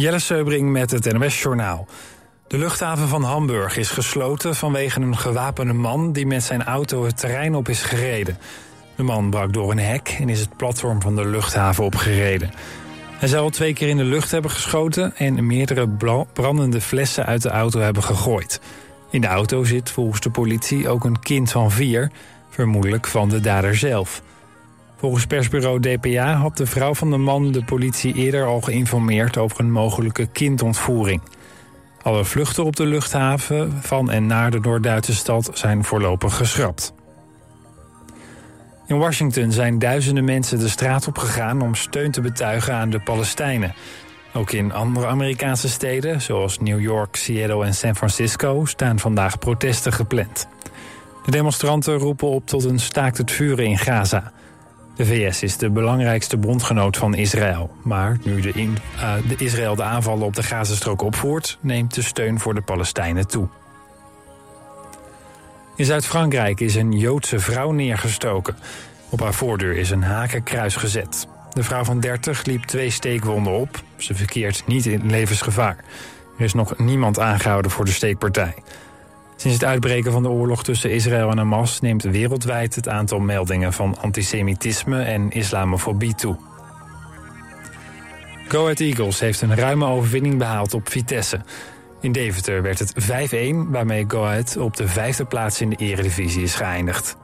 Jelle Seubring met het NOS Journaal. De luchthaven van Hamburg is gesloten vanwege een gewapende man... die met zijn auto het terrein op is gereden. De man brak door een hek en is het platform van de luchthaven opgereden. Hij zou al twee keer in de lucht hebben geschoten... en meerdere brandende flessen uit de auto hebben gegooid. In de auto zit volgens de politie ook een kind van vier... vermoedelijk van de dader zelf... Volgens persbureau DPA had de vrouw van de man de politie eerder al geïnformeerd over een mogelijke kindontvoering. Alle vluchten op de luchthaven van en naar de Noord-Duitse stad zijn voorlopig geschrapt. In Washington zijn duizenden mensen de straat op gegaan om steun te betuigen aan de Palestijnen. Ook in andere Amerikaanse steden, zoals New York, Seattle en San Francisco, staan vandaag protesten gepland. De demonstranten roepen op tot een staakt het vuren in Gaza. De VS is de belangrijkste bondgenoot van Israël. Maar nu de, in, uh, de Israël de aanvallen op de Gazastrook opvoert... neemt de steun voor de Palestijnen toe. In Zuid-Frankrijk is een Joodse vrouw neergestoken. Op haar voordeur is een hakenkruis gezet. De vrouw van 30 liep twee steekwonden op. Ze verkeert niet in levensgevaar. Er is nog niemand aangehouden voor de steekpartij. Sinds het uitbreken van de oorlog tussen Israël en Hamas neemt wereldwijd het aantal meldingen van antisemitisme en islamofobie toe. Go Ahead Eagles heeft een ruime overwinning behaald op Vitesse. In Deventer werd het 5-1, waarmee Go Ahead op de vijfde plaats in de eredivisie is geëindigd.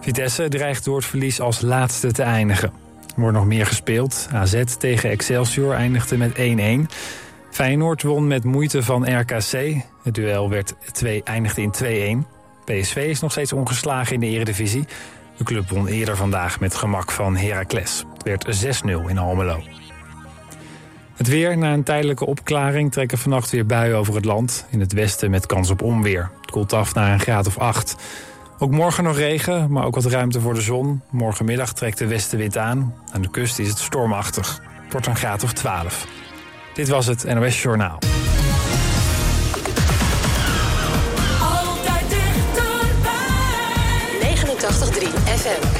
Vitesse dreigt door het verlies als laatste te eindigen. Er wordt nog meer gespeeld. AZ tegen Excelsior eindigde met 1-1. Feyenoord won met moeite van RKC. Het duel werd 2, eindigde in 2-1. PSV is nog steeds ongeslagen in de eredivisie. De club won eerder vandaag met gemak van Heracles. Het werd 6-0 in Almelo. Het weer, na een tijdelijke opklaring, trekken vannacht weer buien over het land. In het westen met kans op onweer. Het koelt af naar een graad of 8. Ook morgen nog regen, maar ook wat ruimte voor de zon. Morgenmiddag trekt de westenwind aan. Aan de kust is het stormachtig. Het wordt een graad of 12. Dit was het NOS Journaal. Altijd dichterbij. 89.3 FM.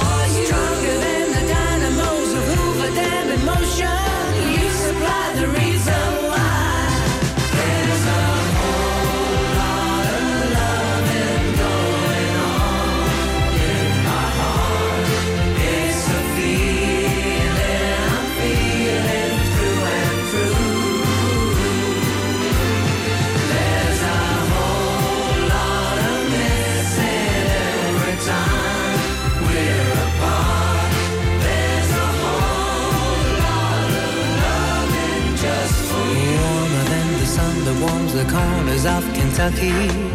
the of Kentucky.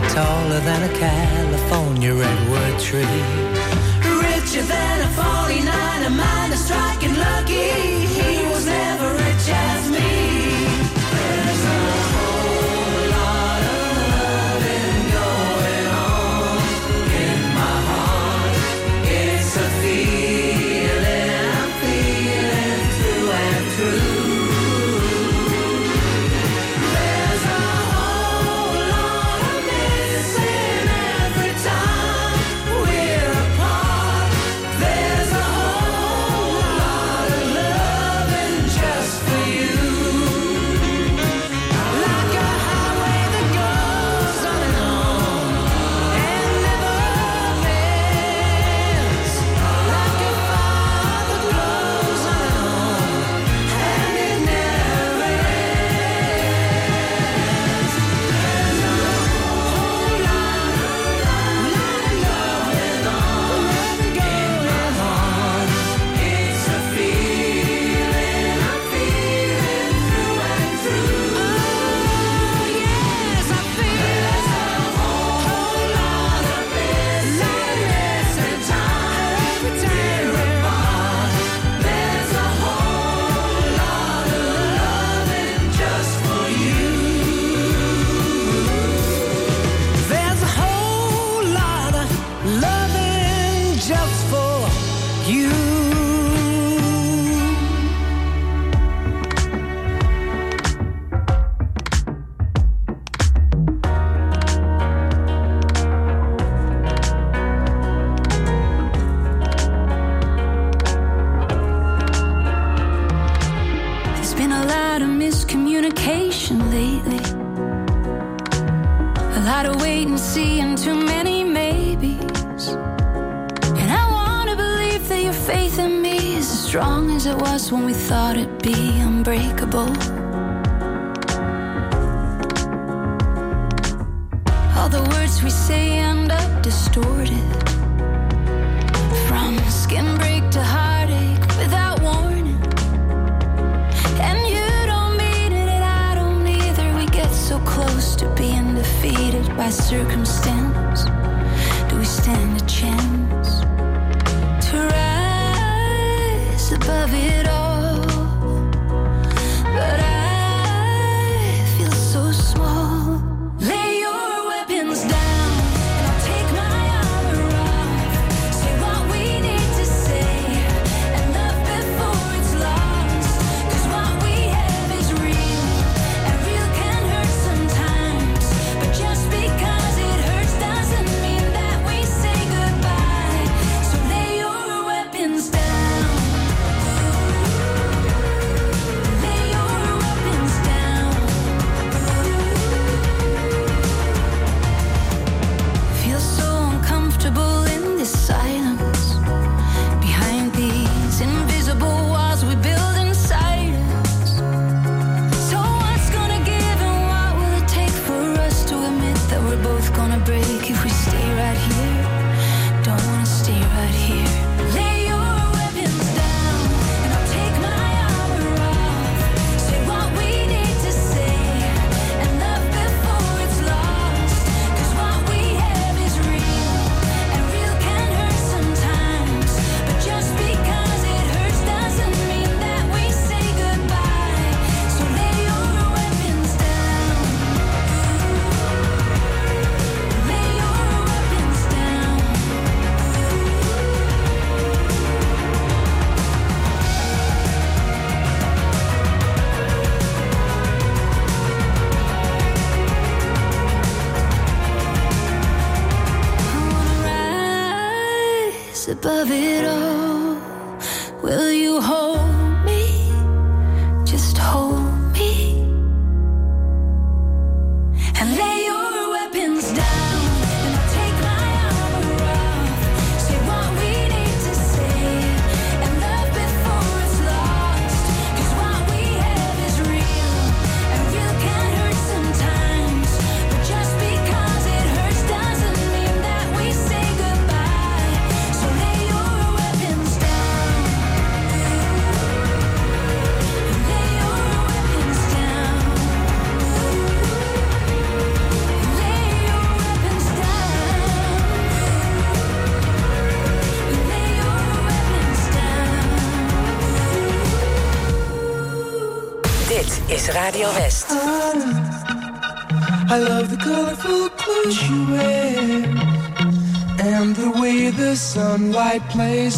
Taller than a California redwood tree. Richer than a 49, a is striking lucky.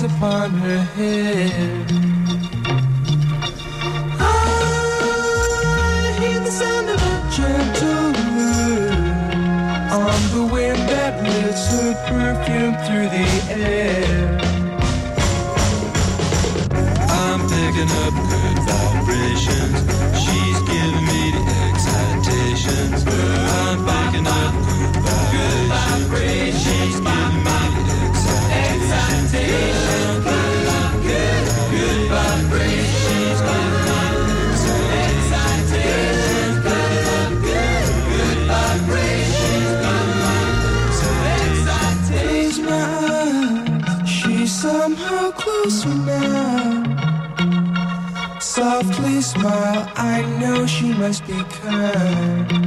upon her head. I hear the sound of a gentle on the wind that lifts her perfume through the air. I'm picking up good vibrations. She's giving me the excitations. I'm picking up. kiss you now. Softly smile, I know she must be kind.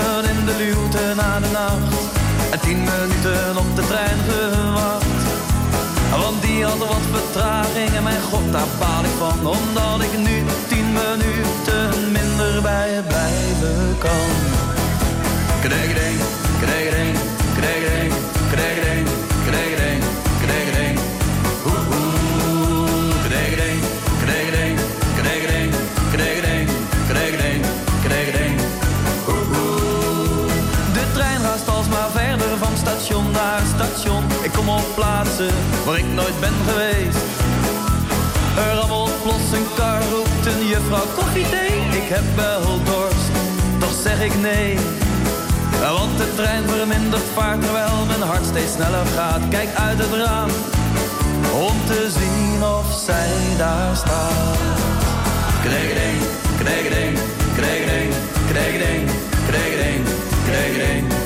In de luwte na de nacht. En tien minuten op de trein gewacht. Want die had wat vertraging en mijn god, daar baal ik van. Omdat ik nu tien minuten minder bij je blijven kan. Kregedeng, kregedeng, kregedeng, Ik kom op plaatsen waar ik nooit ben geweest. Er rammelt plots een kar, roept een juffrouw koffie thee. Ik heb wel dorst, toch zeg ik nee. Want de trein vermindert vaart terwijl mijn hart steeds sneller gaat. Kijk uit het raam om te zien of zij daar staat. Kregedeng, kregedeng, kregedeng, kregedeng, kregedeng, kregedeng.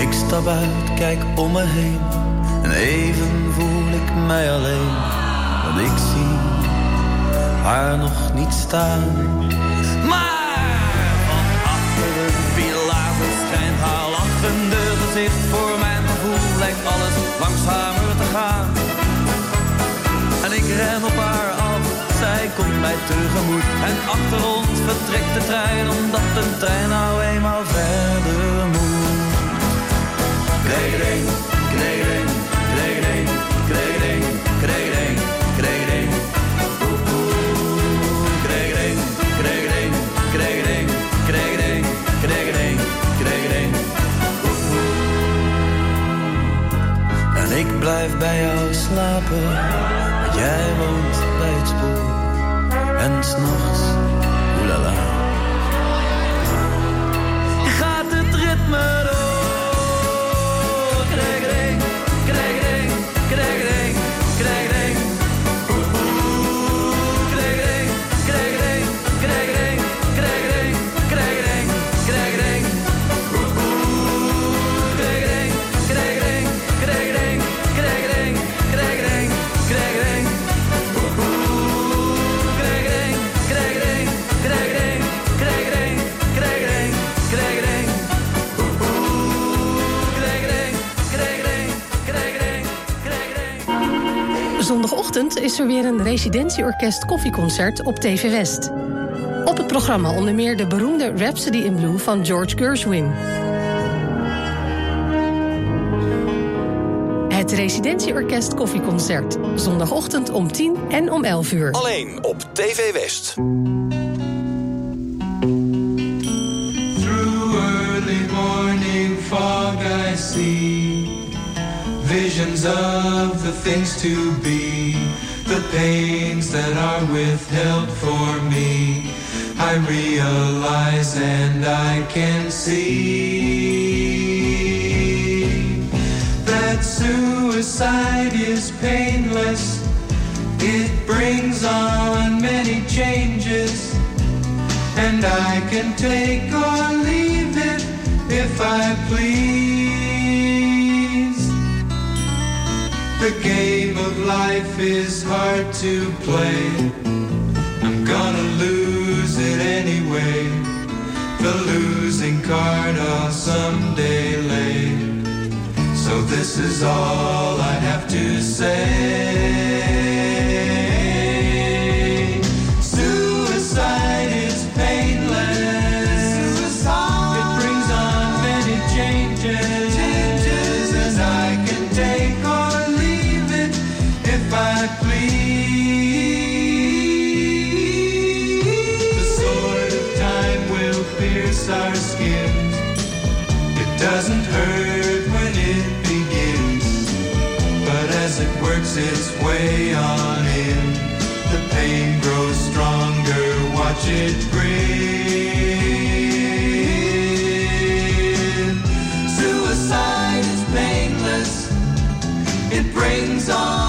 Ik stap uit, kijk om me heen en even voel ik mij alleen. Want ik zie haar nog niet staan. Maar van achter een pilaar verschijnt haar lachende gezicht. Voor mijn gevoel lijkt alles langzamer te gaan. En ik ren op haar zij komt mij tegemoet. En achter ons vertrekt de trein, omdat de trein nou eenmaal verder moet. Kregedeng, kregedeng. Oeh, oeh. Kregedeng, kregedeng, kregedeng, kregedeng, kregedeng, kregedeng. Oeh, oeh. En ik blijf bij jou slapen, jij woont. En s'nachts, Vanochtend is er weer een residentieorkest koffieconcert op TV West. Op het programma onder meer de beroemde Rhapsody in Blue van George Gershwin. Het Residentieorkest Koffieconcert. Zondagochtend om 10 en om 11 uur. Alleen op TV West. Through early morning fog I see visions of the things to be, the pains that are withheld for me. I realize and I can see that suicide is painless. It brings on many changes, and I can take or leave it if I please. The game of life is hard to play. I'm gonna lose it anyway. The losing card I'll someday lay. So this is all I have to say. works its way on in. The pain grows stronger, watch it grin. Suicide is painless, it brings on.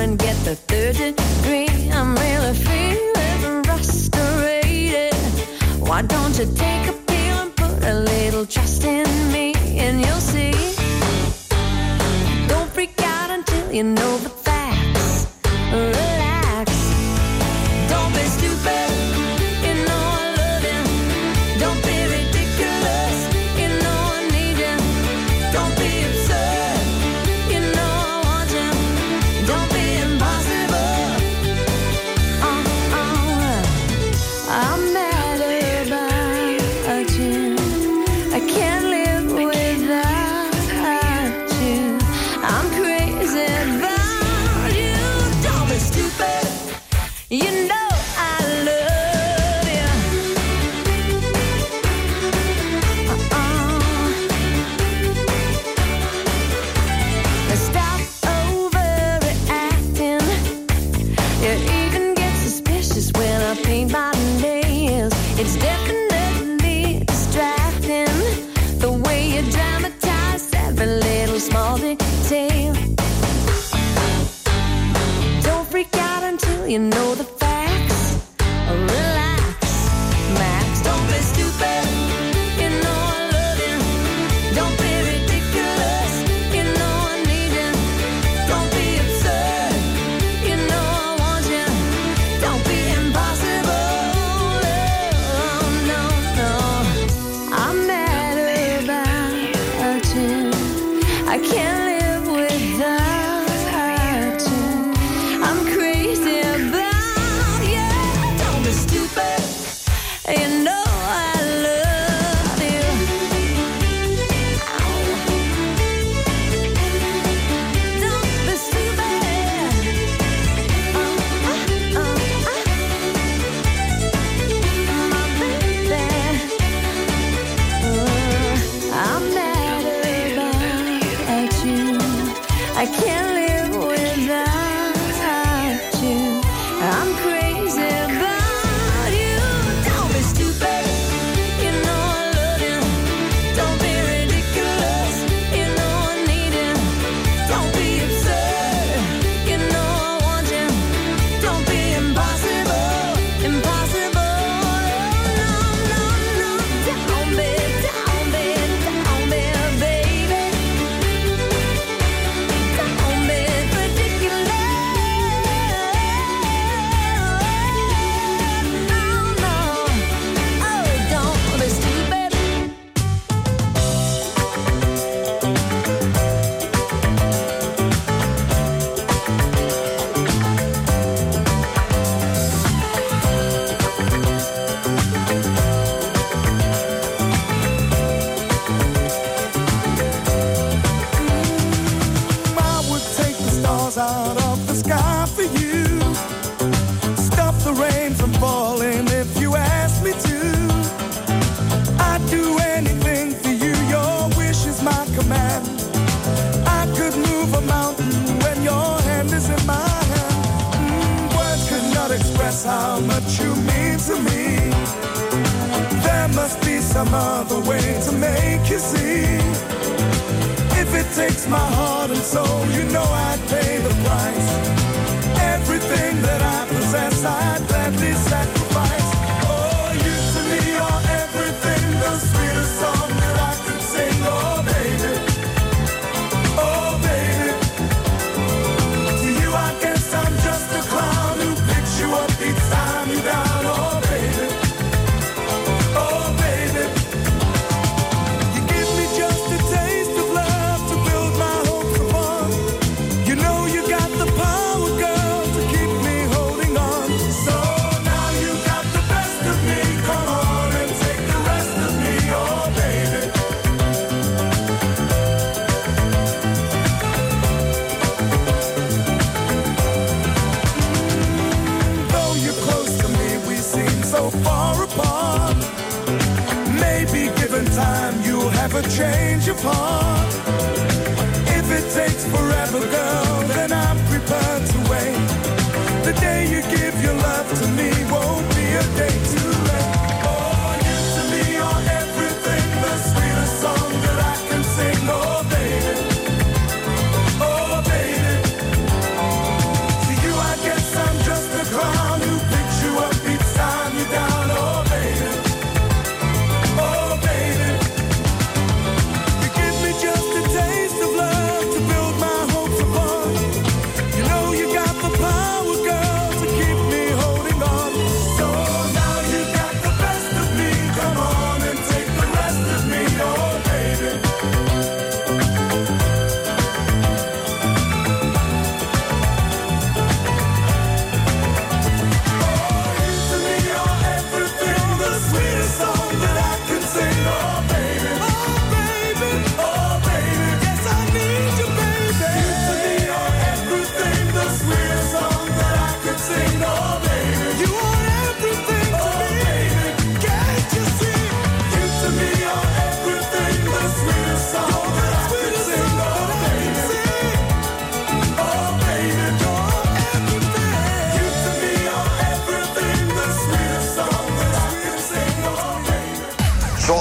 and get the third degree. I'm really feeling frustrated. Why don't you take a pill and put a little trust in me, and you'll see. Don't freak out until you know the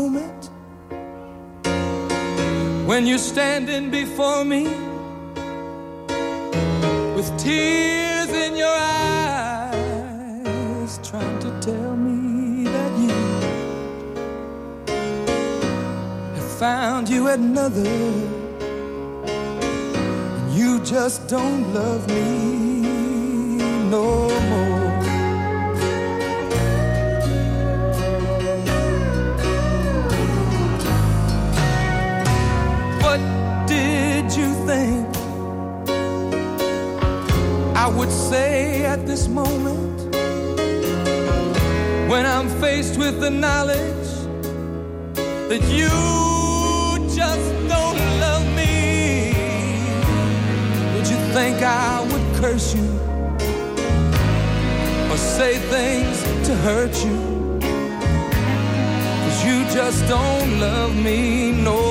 moment when you're standing before me with tears in your eyes, trying to tell me that you have found you another, and you just don't love me no more. I would say at this moment when I'm faced with the knowledge that you just don't love me. would you think I would curse you or say things to hurt you? Cause you just don't love me, no.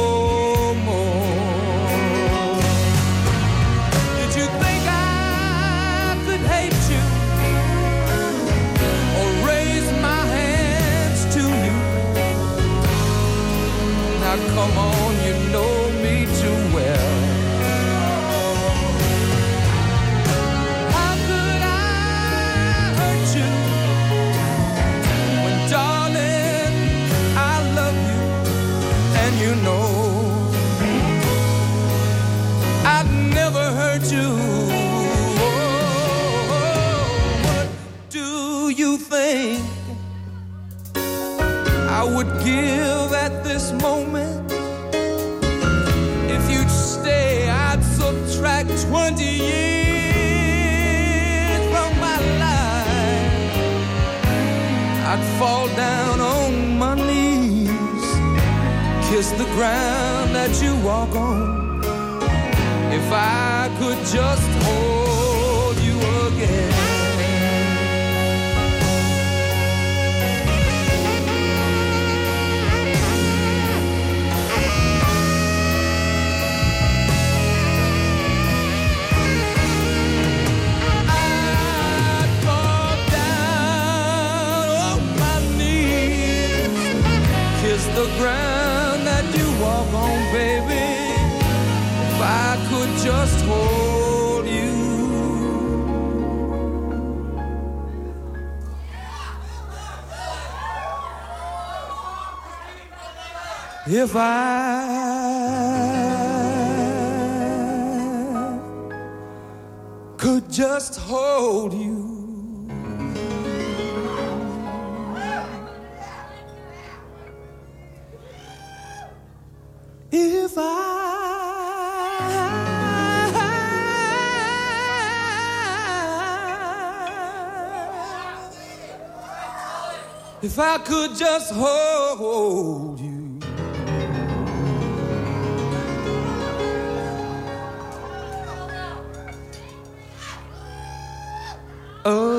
no more. kiss the ground that you walk on. If I could just hold you again. the ground love on, baby. If I could just hold you. If I could just hold you. If I could just hold you. Oh.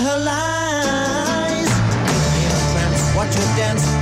her lies. Watch her dance.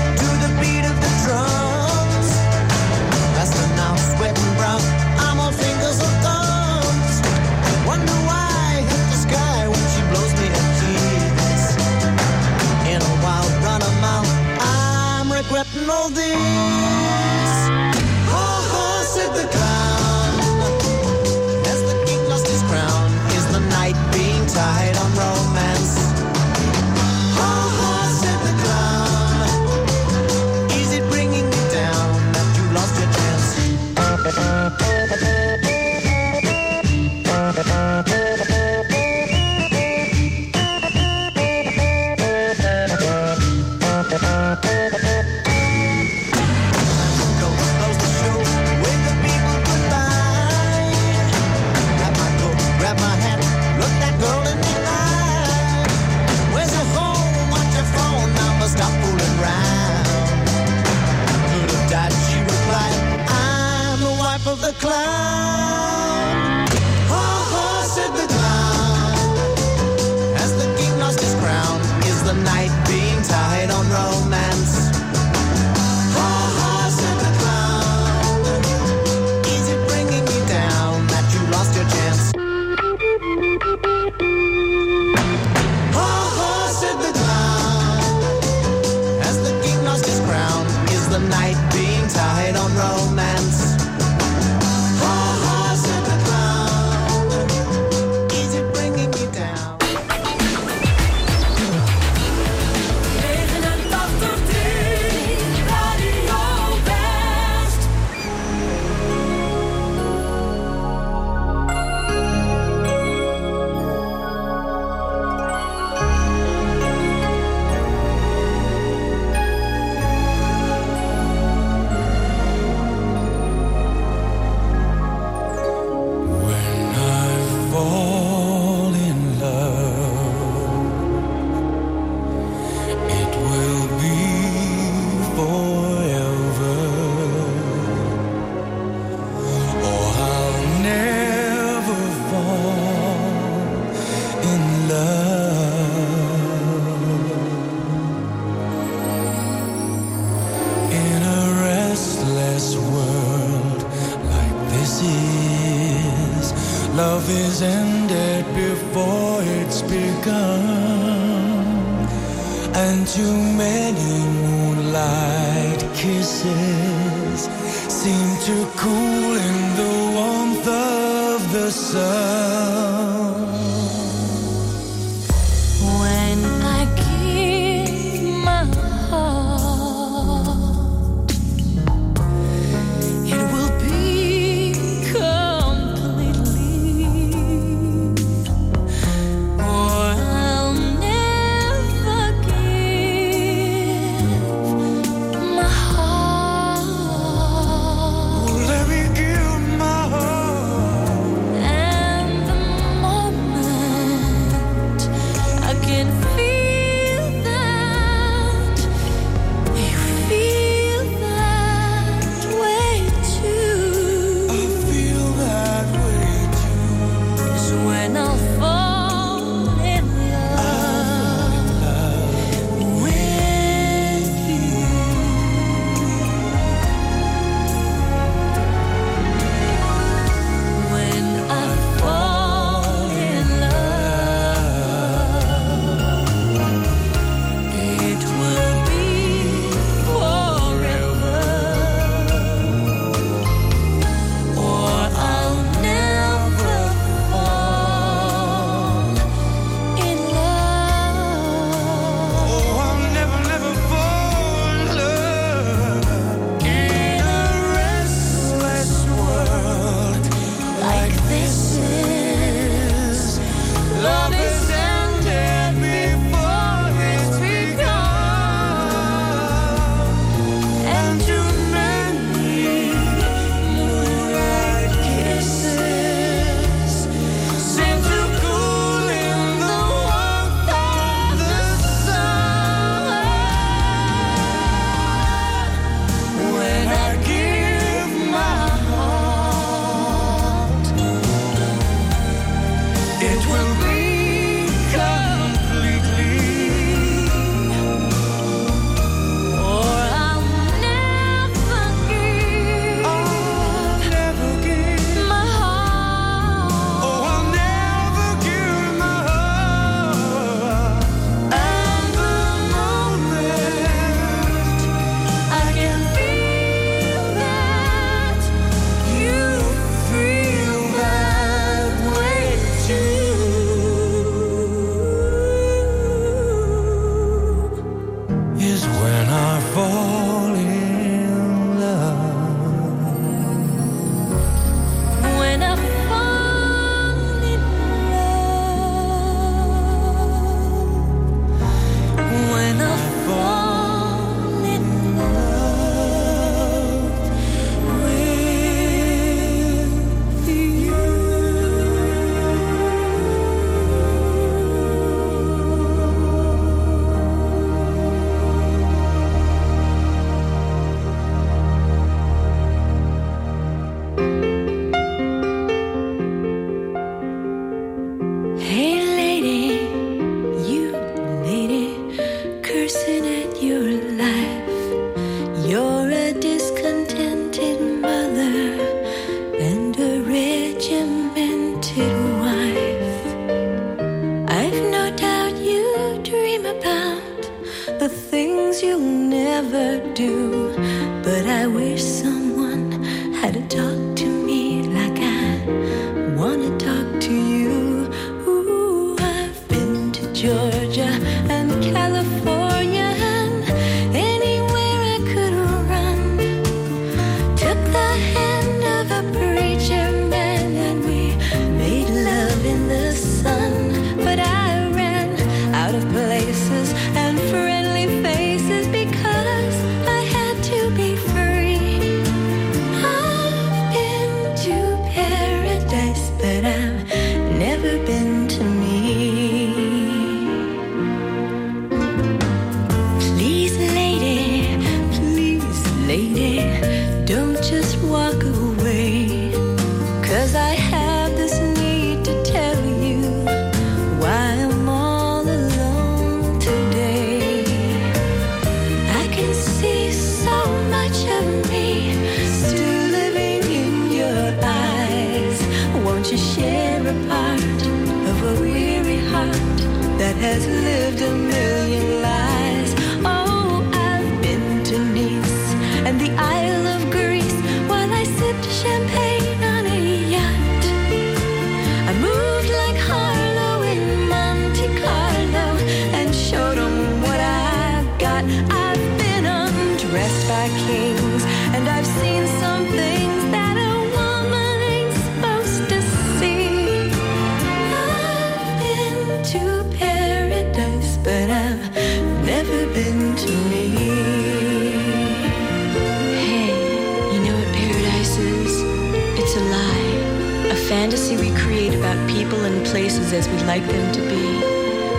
Places as we'd like them to be.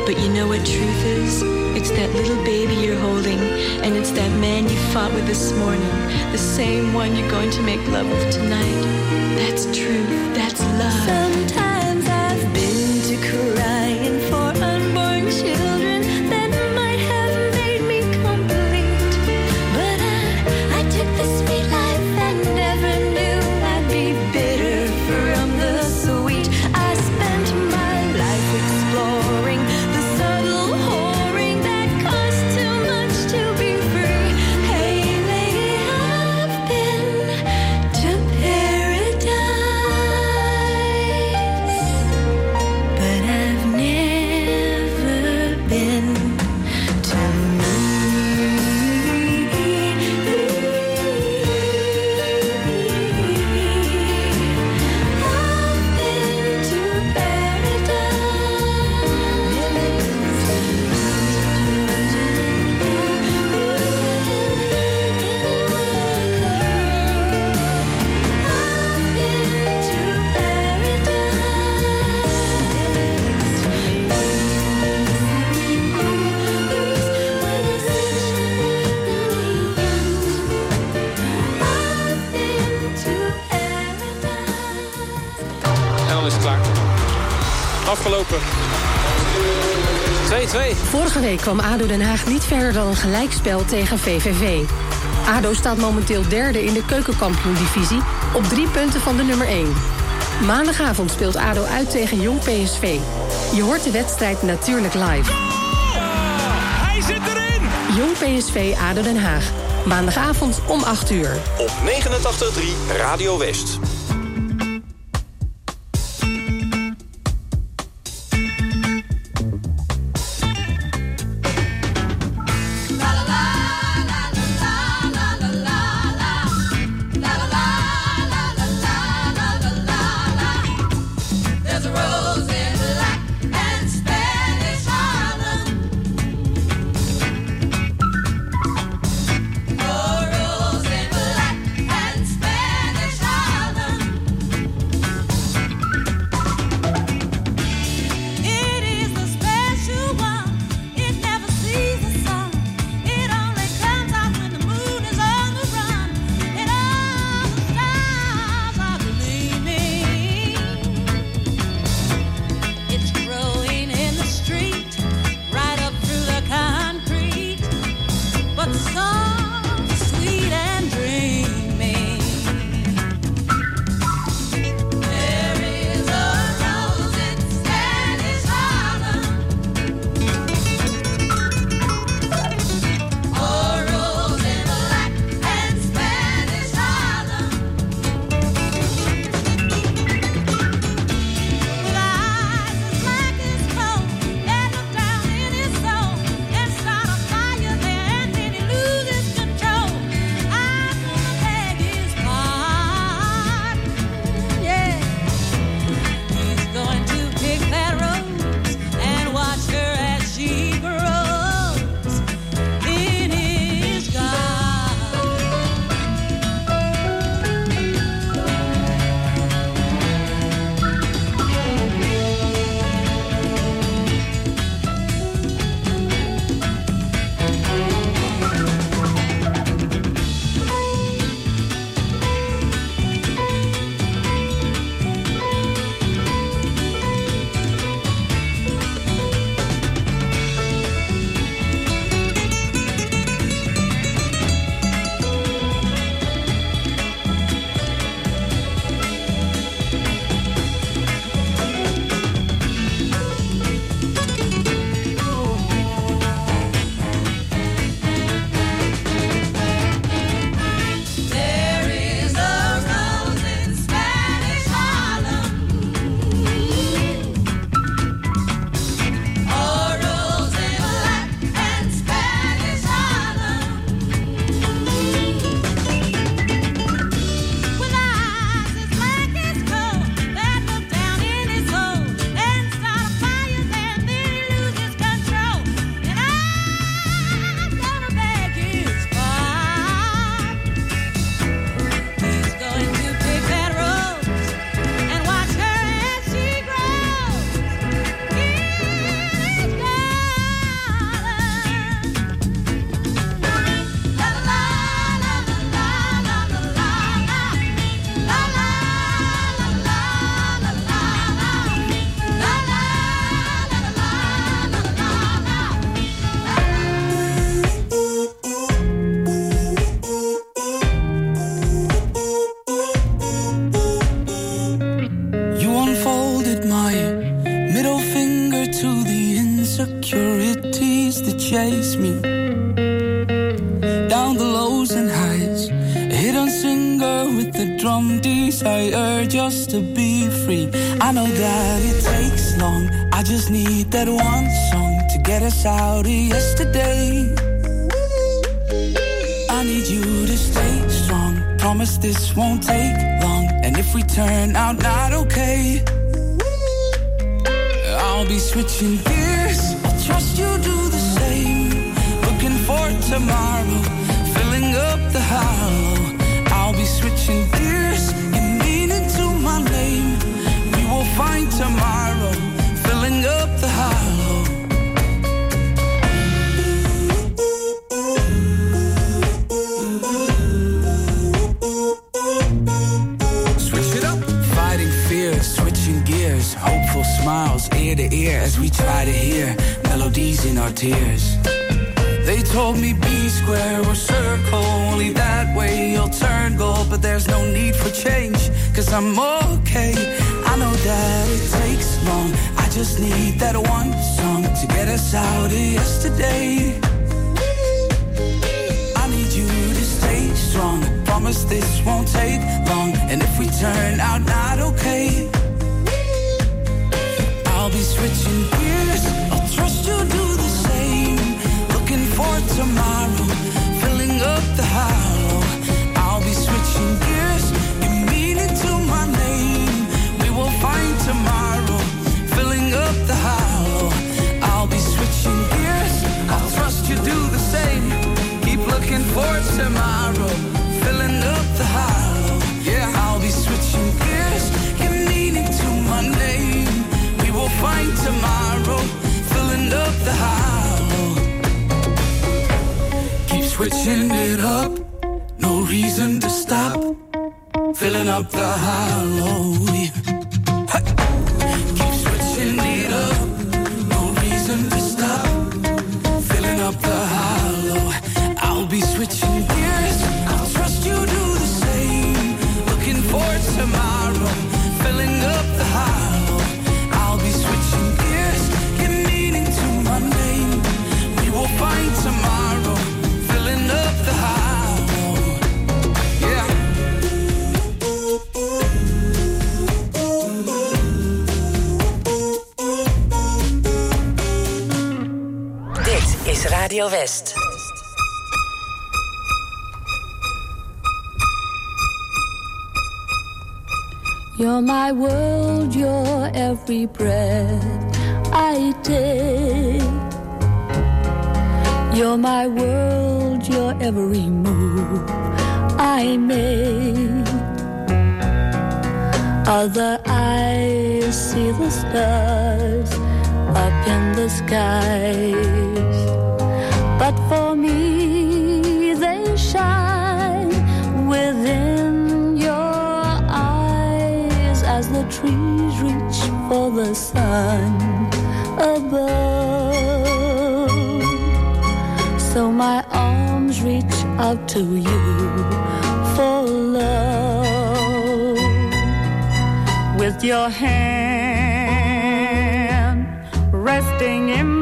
But you know what truth is? It's that little baby you're holding, and it's that man you fought with this morning, the same one you're going to make love with tonight. That's truth. That's love. Sometimes Vorige week kwam ADO Den Haag niet verder dan een gelijkspel tegen VVV. ADO staat momenteel derde in de keukenkampioen-divisie... op drie punten van de nummer 1. Maandagavond speelt ADO uit tegen Jong PSV. Je hoort de wedstrijd natuurlijk live. Hij zit erin! Jong PSV ADO Den Haag. Maandagavond om 8 uur. Op 89.3 Radio West. Switching gears, hopeful smiles ear to ear as we try to hear melodies in our tears. They told me be square or circle, only that way you'll turn gold. But there's no need for change, cause I'm okay. I know that it takes long, I just need that one song to get us out of yesterday. I need you to stay strong, promise this won't take long. And if we turn out not okay, I'll be switching gears. I'll trust you do the same. Looking for tomorrow, filling up the hollow. I'll be switching gears. You mean it to my name. We will find tomorrow, filling up the hollow. I'll be switching gears. I'll trust you do the same. Keep looking for tomorrow, tomorrow, filling up the hollow. Keep switching it up, no reason to stop. Filling up the hollow. Radio West. You're my world, you're every breath I take. You're my world, you're every move I make. Other eyes see the stars up in the skies. But for me, they shine within your eyes as the trees reach for the sun above. So my arms reach out to you for love. With your hand resting in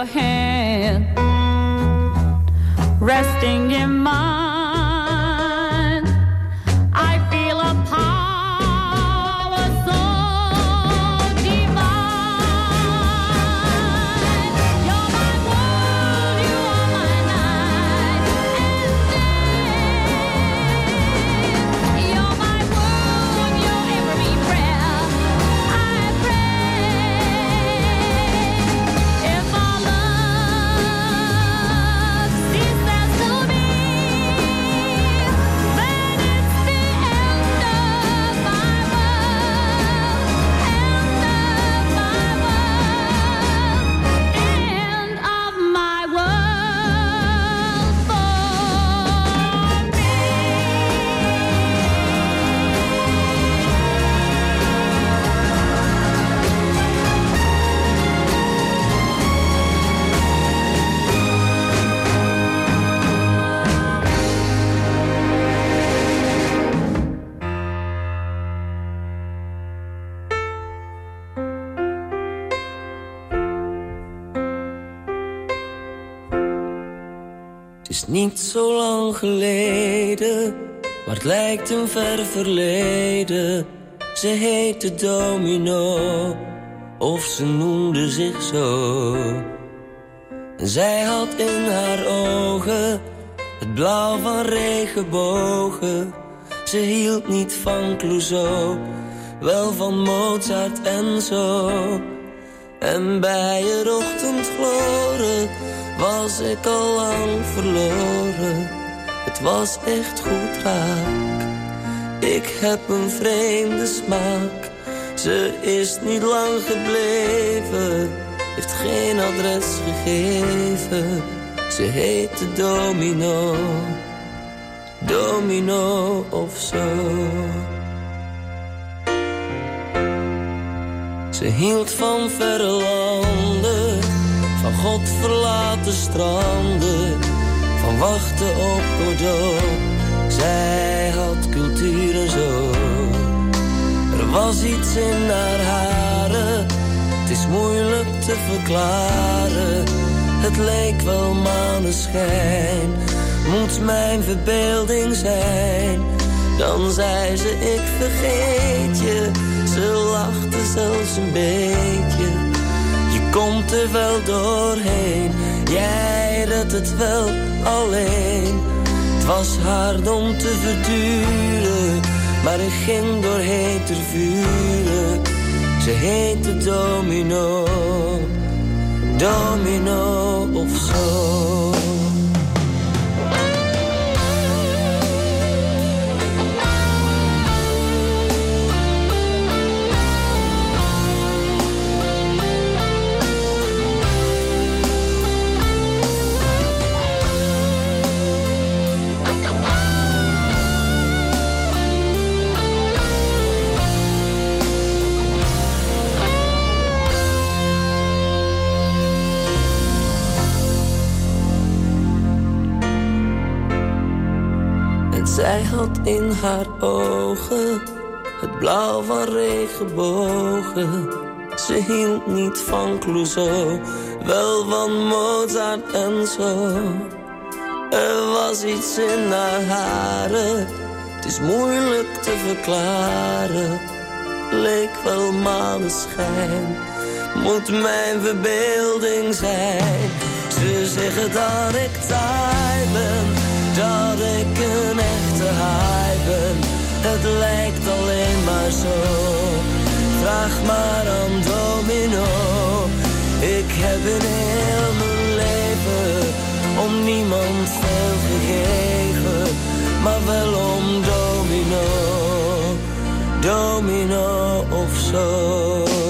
your hand geleden, maar het lijkt een ver verleden. Ze heette Domino, of ze noemde zich zo. Zij had in haar ogen het blauw van regenbogen. Ze hield niet van Clouseau, wel van Mozart en zo. En bij het ochtendgloren was ik al lang verloren. Was echt goed raak. Ik heb een vreemde smaak. Ze is niet lang gebleven, heeft geen adres gegeven. Ze heette Domino, Domino of zo. Ze hield van verre landen, van God verlaten stranden, van wachten op Godot. Zij had cultuur en zo. Er was iets in haar haren, het is moeilijk te verklaren. Het leek wel maneschijn, moet mijn verbeelding zijn. Dan zei ze, ik vergeet je, ze lachte zelfs een beetje. Je komt er wel doorheen, jij redt het wel alleen. Het was hard om te verduren, maar ik ging doorheen ter vuren. Ze heette Domino, Domino of zo. Zij had in haar ogen het blauw van regenbogen. Ze hield niet van Clouseau, wel van Mozart en zo. Er was iets in haar haren, het is moeilijk te verklaren. Leek wel maneschijn, moet mijn verbeelding zijn. Ze zeggen dat ik taai ben, dat ik een echte haai ben. Het lijkt alleen maar zo. Vraag maar aan Domino. Ik heb in heel mijn leven om niemand veel gegeven, maar wel om Domino. Domino of zo.